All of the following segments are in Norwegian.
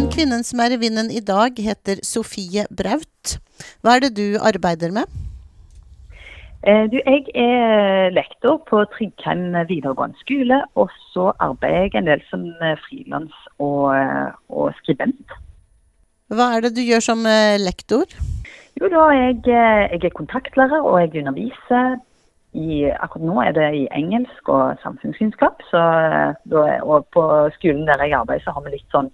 Den kvinnen som er i vinden i dag, heter Sofie Braut. Hva er det du arbeider med? Eh, du, jeg er lektor på Tryggheim videregående skole, og så arbeider jeg en del som eh, frilans og, eh, og, skribent. Hva er det du gjør som lektor? Jo, da jeg, jeg er kontaktlærer, og jeg underviser. I, akkurat nå er det i engelsk og samfunnskunnskap. Så, og på skolen der jeg arbeider, så har vi litt sånn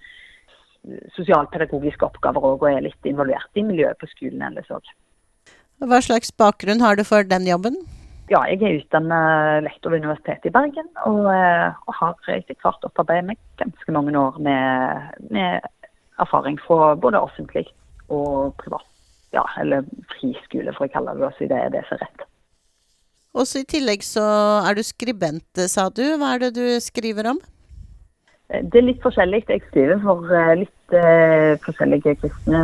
sosialpedagogiske oppgaver òg, og er litt involvert i miljøet på skolen ellers òg. Hva slags bakgrunn har du for den jobben? Ja, jeg er utdannet lektor ved Universitetet i Bergen, og, eh, og har etter hvert opparbeidet meg ganske mange år med, med, erfaring fra både offentlig og privat, ja, eller friskole, for å kalle det det, det er det som er rett. Også I tillegg så er du skribent, sa du. Hva er det du skriver om? Eh, det er litt forskjellig. Jeg skriver for eh, litt uh, forskjellige kristne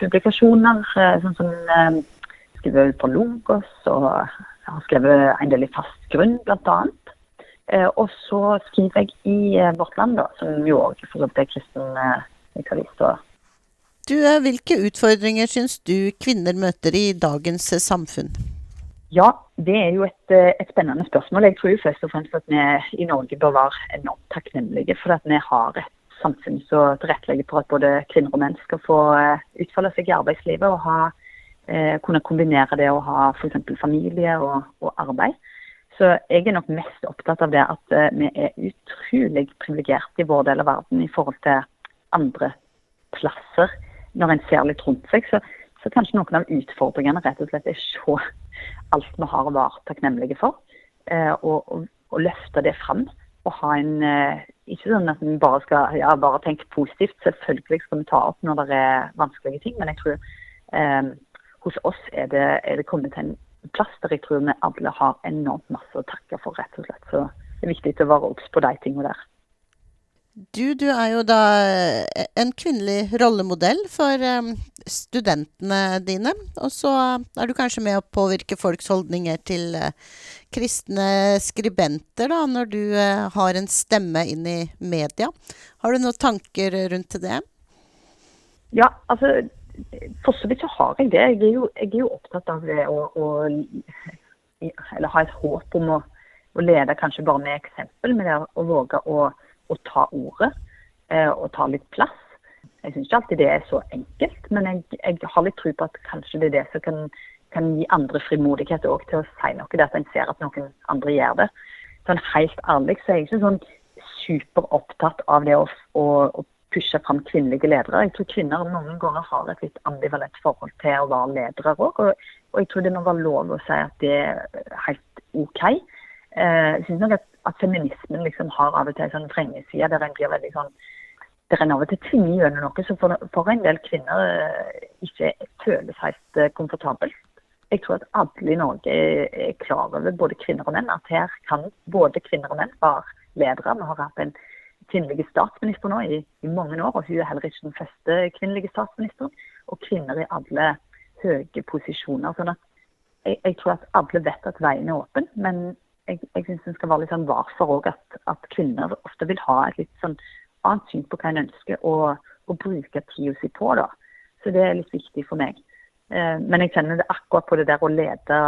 publikasjoner. Sånn som uh, skriver for Logos, og jeg har skrevet en del i Fast grunn, bl.a. Uh, og så skriver jeg i uh, Vårt Land, da, som jo òg er kristen uh, Du, hvilke utfordringer syns du kvinner møter i dagens samfunn? Ja, det er jo et, eh, et, spennende spørsmål. Jeg tror jo først og fremst at vi i Norge bør være enormt takknemlige for at vi har et samfunn som tilrettelegger for at både kvinner og menn skal få eh, utfolde seg i arbeidslivet og ha, eh, kunne kombinere det å ha f.eks. familie og, og, arbeid. Så jeg er nok mest opptatt av det at uh, vi er utrolig privilegerte i vår del av verden i forhold til andre plasser når en ser litt rundt seg. Så, så kanskje noen av utfordringene rett og slett er se alt vi har og være takknemlige for. Eh, og, og, og, løfte det fram. Og ha en eh, Ikke sånn at vi bare skal ja, bare tenke positivt. Selvfølgelig skal vi ta opp når det er vanskelige ting. Men jeg tror eh, hos oss er det, er det, kommet til en plass der jeg tror vi alle har enormt masse å takke for, rett og slett. Så det er viktig å være obs på de tingene der. Du, du er jo da eh, en kvinnelig rollemodell for um, studentene dine. Og så er du kanskje med å påvirke folks holdninger til uh, kristne skribenter, da, når du har en stemme inn i media. Har du noen tanker rundt det? Ja, altså For så vidt så har jeg det. Jeg er jo, jeg er jo opptatt av det å, å Eller ha et håp om å, å lede kanskje bare med eksempel, med det å våge å å ta ordet eh, og ta litt plass. Jeg syns ikke alltid det er så enkelt, men jeg, jeg har litt tro på at kanskje det er det som kan, kan gi andre frimodighet til å si noe, det at en ser at noen andre gjør det. Sånn Helt ærlig så er jeg ikke sånn superopptatt av det å, å, å pushe fram kvinnelige ledere. Jeg tror kvinner noen ganger har et litt ambivalent forhold til å være ledere òg. Og, og, jeg tror det må være lov å si at det er helt OK. Eh, jeg synes nok at at feminismen liksom har av og til en sånn vrengeside der en blir veldig sånn der en av og til tvinger gjennom noe som for, for, en del kvinner eh, ikke føles helt eh, komfortabelt. Jeg tror at alle i Norge er klar over, både kvinner og menn, at her kan både kvinner og menn være ledere. Vi har hatt en kvinnelig statsminister nå i, i, mange år, og hun er heller ikke den første kvinnelige statsministeren. Og kvinner i alle høye posisjoner. sånn at jeg, jeg tror at alle vet at veien er åpen, men jeg, jeg syns en skal være litt sånn var òg at, at, kvinner ofte vil ha et litt sånn annet syn på hva en ønsker å, å bruke tida si på. da. Så det er litt viktig for meg. Eh, men jeg kjenner det akkurat på det der å lede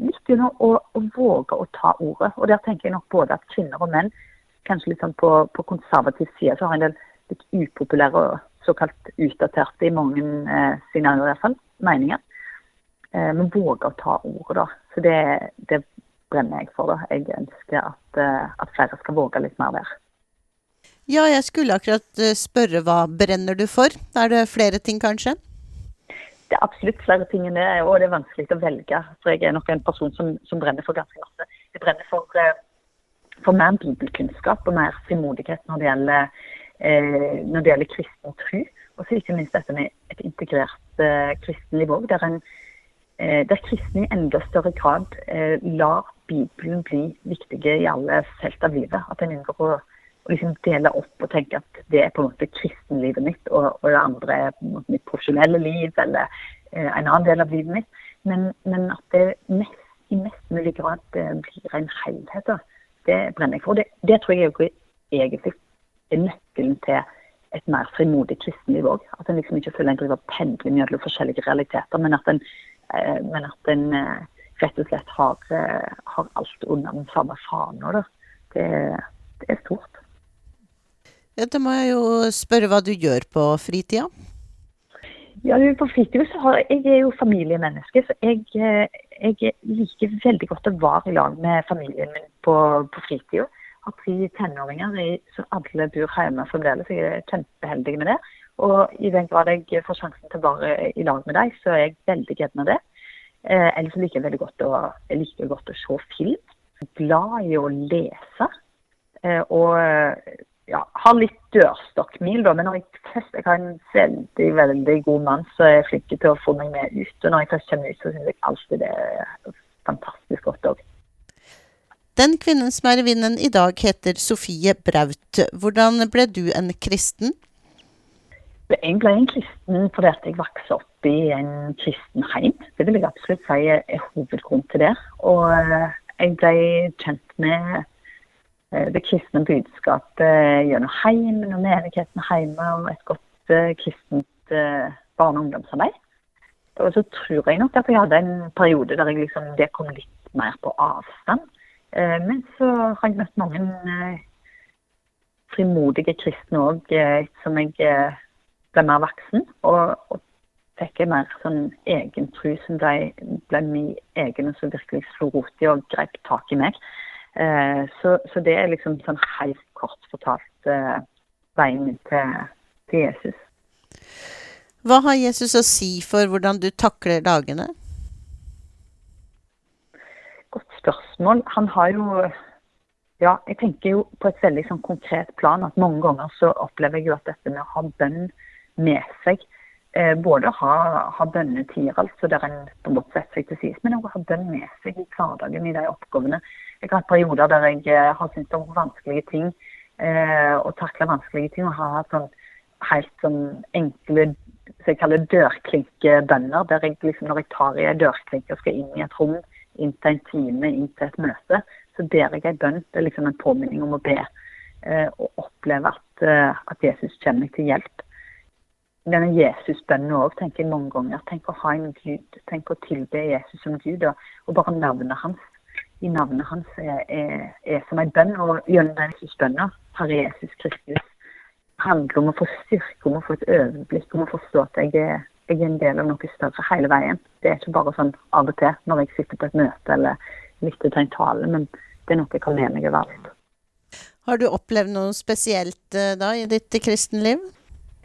litt gjennom å, å, våge å ta ordet. Og der tenker jeg nok både at kvinner og menn, kanskje litt sånn på, på konservativ side, så har en del litt upopulære og såkalt utdaterte i mange eh, sine i hvert fall, meninger. Eh, men våge å ta ordet, da. Så det, det brenner jeg for. Da. Jeg ønsker at, eh, at, flere skal våge litt mer der. Ja, jeg skulle akkurat eh, spørre hva brenner du for? Er det flere ting, kanskje? det er absolutt flere ting enn det, og det er vanskelig å velge. For jeg er nok en person som, som brenner for ganske masse. Jeg brenner for, eh, for mer bibelkunnskap og mer frimodighet når det gjelder, eh, når det gjelder kristen tro. Og så ikke minst dette med et integrert eh, kristenliv òg, der, eh, der kristne i enda større grad eh, lar Bibelen blir viktige i alle felt av livet. At en unngår å å liksom dele opp og tenke at det er på en måte kristenlivet mitt, og, og det andre er på en måte mitt profesjonelle liv eller eh, en annen del av livet mitt. Men, men at det mest, i mest mulig grad eh, blir en helhet. Da. Det brenner jeg for. Det, det tror jeg egentlig er nøkkelen til et mer frimodig kristenliv òg. At en liksom ikke føler en driver pendler mellom forskjellige realiteter, men at en, eh, men at en eh, rett og slett har, eh, har alt under den samme fana. Det, det er stort. Ja, da må jeg jo spørre hva du gjør på fritida? Ja, På fritida så har jeg er jo familiemenneske, så jeg, eh, jeg liker veldig godt å være i lag med familien min på, på fritida. Har tre tenåringer, som alle bor hjemme fremdeles. Jeg er kjempeheldig med det. Og i den grad jeg får sjansen til å være i lag med dem, så er jeg veldig glad det. Eh, ellers liker jeg veldig godt å, jeg liker godt å se film. Glad i å lese. Eh, og ja, har litt dørstokkmil, da. Men når jeg først jeg har en veldig veldig god mann som er flink til å få meg med ut. Og når jeg først kommer ut, så syns jeg alltid det er fantastisk godt òg. Den kvinnen som er i vinden i dag, heter Sofie Braut. Hvordan ble du en kristen? Jeg ble en kristen fordi jeg vokste opp i en kristen heim. Det vil jeg absolutt si er hovedgrunnen til det. Og eh, jeg ble kjent med Eh, det kristne budskapet gjennom heimen og menigheten hjemme, og et godt uh, kristent barne- og ungdomsarbeid. Og så tror jeg nok at jeg hadde en periode der liksom, det kom litt mer på avstand. Men så har jeg møtt mange frimodige kristne òg som jeg ble mer voksen. Og, og fikk jeg mer sånn egen tro som ble, ble min egen, og som virkelig slo rot i og grep tak i meg. Eh, så, så, det er liksom sånn helt kort fortalt eh, veien til, til, Jesus. Hva har Jesus å si for hvordan du takler dagene? Godt spørsmål. Han har jo Ja, jeg tenker jo på et veldig sånn konkret plan at mange ganger så opplever jeg jo at dette med å ha bønn med seg eh, både ha, ha bønnetider, altså der en på en måte setter seg til side, men også ha bønn med seg i hverdagen i de oppgavene jeg har hatt perioder der jeg eh, har syntes om vanskelige ting eh, og takla vanskelige ting. Og har hatt sånn helt sånn enkle så jeg kaller dørklinkebønner. Der jeg liksom, når jeg tar i ei dørklinke og skal inn i et rom, inn til en time, inn til et møte, så ber jeg ei bønn. Det er liksom en påminning om å be. Eh, og oppleve at, eh, at, Jesus kommer meg til hjelp. Denne Jesusbønnen òg tenker jeg mange ganger. Tenk å ha en Gud. Tenk å tilbe Jesus som Gud, og, og bare navnet hans i navnet hans er, er, er som en bønn. Og gjennom den Jesus-bønnen, Herre Jesus Kristus, handler om å få styrke, om å få et øyeblikk, om å forstå at jeg er, jeg er en del av noe større hele veien. Det er ikke bare sånn av og til når jeg sitter på et møte eller lytter til en tale, men det er noe jeg kan med meg overalt. Har du opplevd noe spesielt eh, da i ditt kristenliv?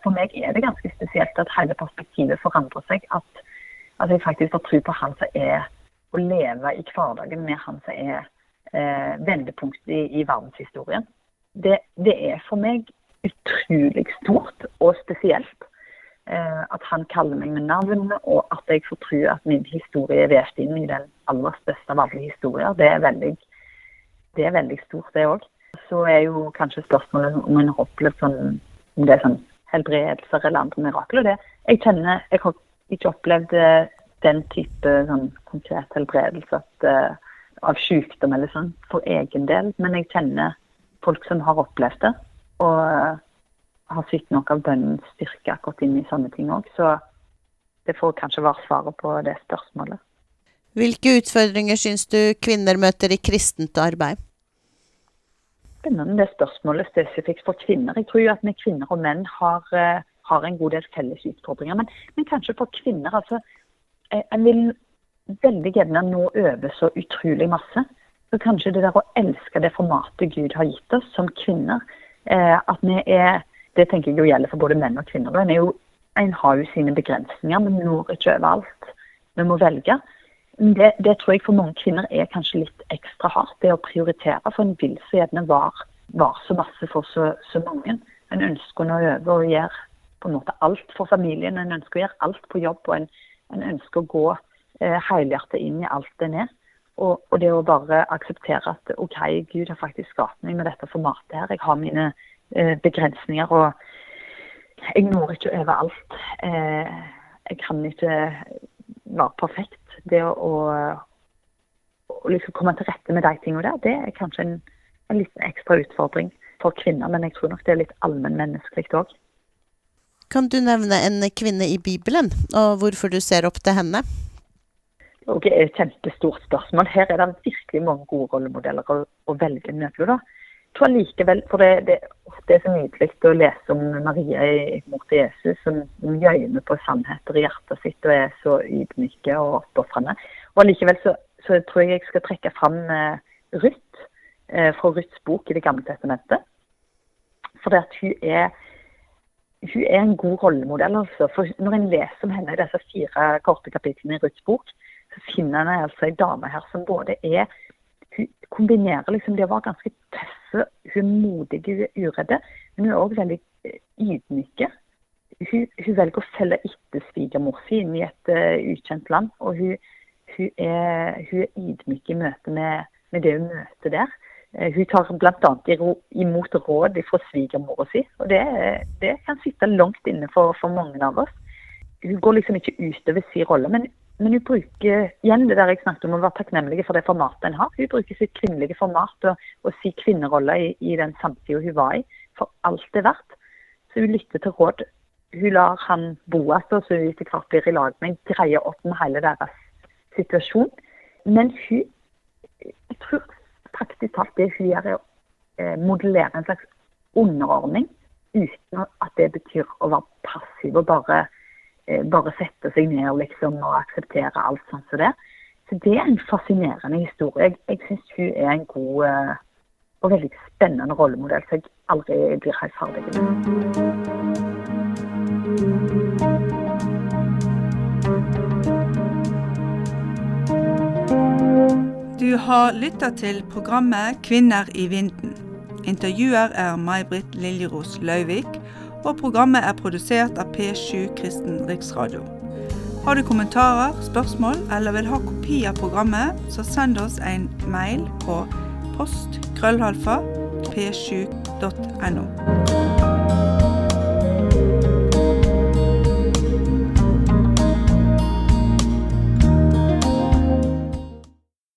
For meg er det ganske spesielt at hele perspektivet forandrer seg. At, at jeg faktisk får tro på Han som er å leve i hverdagen med han som er eh, vendepunkt i, i verdenshistorien. Det, det, er for meg utrolig stort og spesielt eh, at han kaller meg med navn, og at jeg får tro at min historie er vevd inn i den aller største av alle historier. Det er veldig, det er veldig stort, det òg. Så er jo kanskje spørsmålet om en har opplevd sånn, om det er sånn helbredelser eller andre mirakler. Det, jeg kjenner, jeg har ikke opplevd eh, den type sånn, konkret helbredelse uh, av sykdom eller sånn for egen del. Men jeg kjenner folk som har opplevd det, og uh, har sett noe av bønnens styrke akkurat inn i sånne ting òg. Så det får kanskje være svaret på det spørsmålet. Hvilke utfordringer syns du kvinner møter i kristent arbeid? Spennende det spørsmålet spesifikt for kvinner. Jeg tror jo at vi kvinner og menn har, uh, har en god del felles utfordringer. Men, men kanskje for kvinner. altså en vil veldig gjerne nå øve så utrolig masse. Så kanskje det der å elske det formatet Gud har gitt oss som kvinner, eh, at vi er Det tenker jeg jo gjelder for både menn og kvinner. En jo, en har jo sine begrensninger. men når ikke overalt. Vi må velge. Det, det, tror jeg for mange kvinner er kanskje litt ekstra hardt, det å prioritere. For en vil så gjerne var, var så masse for så, så mange. En ønsker å nå over og gjøre på en måte alt for familien. En ønsker å gjøre alt på jobb, og en, en ønsker å gå eh, helhjertet inn i alt en er. Og, og, det å bare akseptere at OK, Gud har faktisk skapt meg med dette formatet her. Jeg har mine eh, begrensninger, og jeg når ikke over alt. Eh, jeg kan ikke være perfekt. Det å, å, liksom komme til rette med de tingene der, det er kanskje en, en liten ekstra utfordring for kvinner. Men jeg tror nok det er litt allmennmenneskelig òg. Kan du nevne en kvinne i Bibelen, og hvorfor du ser opp til henne? Det er et kjempestort spørsmål. Her er det virkelig mange gode rollemodeller å, å velge mellom. Tror likevel, for det, det, det er så nydelig å lese om Maria i mor til Jesus, som gjøymer på sannheter i hjertet sitt og er så ydmyke og oppofrende. Og likevel så, så, tror jeg jeg skal trekke fram eh, Ruth eh, fra Ruths bok i Det gamle testamentet. For det at hun er, hun er en god rollemodell. altså. For Når en leser om henne i disse fire korte kapitlene i Ruths bok, så finner en altså en dame her som både er hun kombinerer liksom det å være ganske tøffe, hun er modig, hun er uredde, men hun er òg veldig ydmyk. Hun, hun, velger å følge etter svigermor si inn i et uh, ukjent land. Og hun, hun, er, hun, er, ydmyk i møte med, med det hun møter der. Uh, hun tar bl.a. imot råd fra svigermora si, og det, det, kan sitte langt inne for, for mange av oss. Hun går liksom ikke utover sin rolle, men men hun bruker igjen det der jeg snakket om å være takknemlig for det formatet en har. Hun bruker sitt kvinnelige format og, og sin kvinnerolle i, i, den samtida hun var i, for alt det er verdt. Så hun lytter til råd. Hun lar han Boas, så hun etter hvert blir i lag med, greie opp med hele deres situasjon. Men hun Jeg tror praktisk talt det hun gjør, er å eh, modellere en slags underordning uten at det betyr å være passiv og bare bare sette seg ned liksom, og akseptere alt sånn som det. Så Det er en fascinerende historie. Jeg, jeg syns hun er en god uh, og veldig spennende rollemodell som jeg aldri blir helt ferdig med. Du har lytta til programmet 'Kvinner i vinden'. Intervjuer er May-Britt Liljeros Lauvik og programmet er produsert av P7 Kristen Riksradio. Har du kommentarer, spørsmål eller vil ha kopi av programmet, så send oss en mail på postkrøllhalfa p7.no.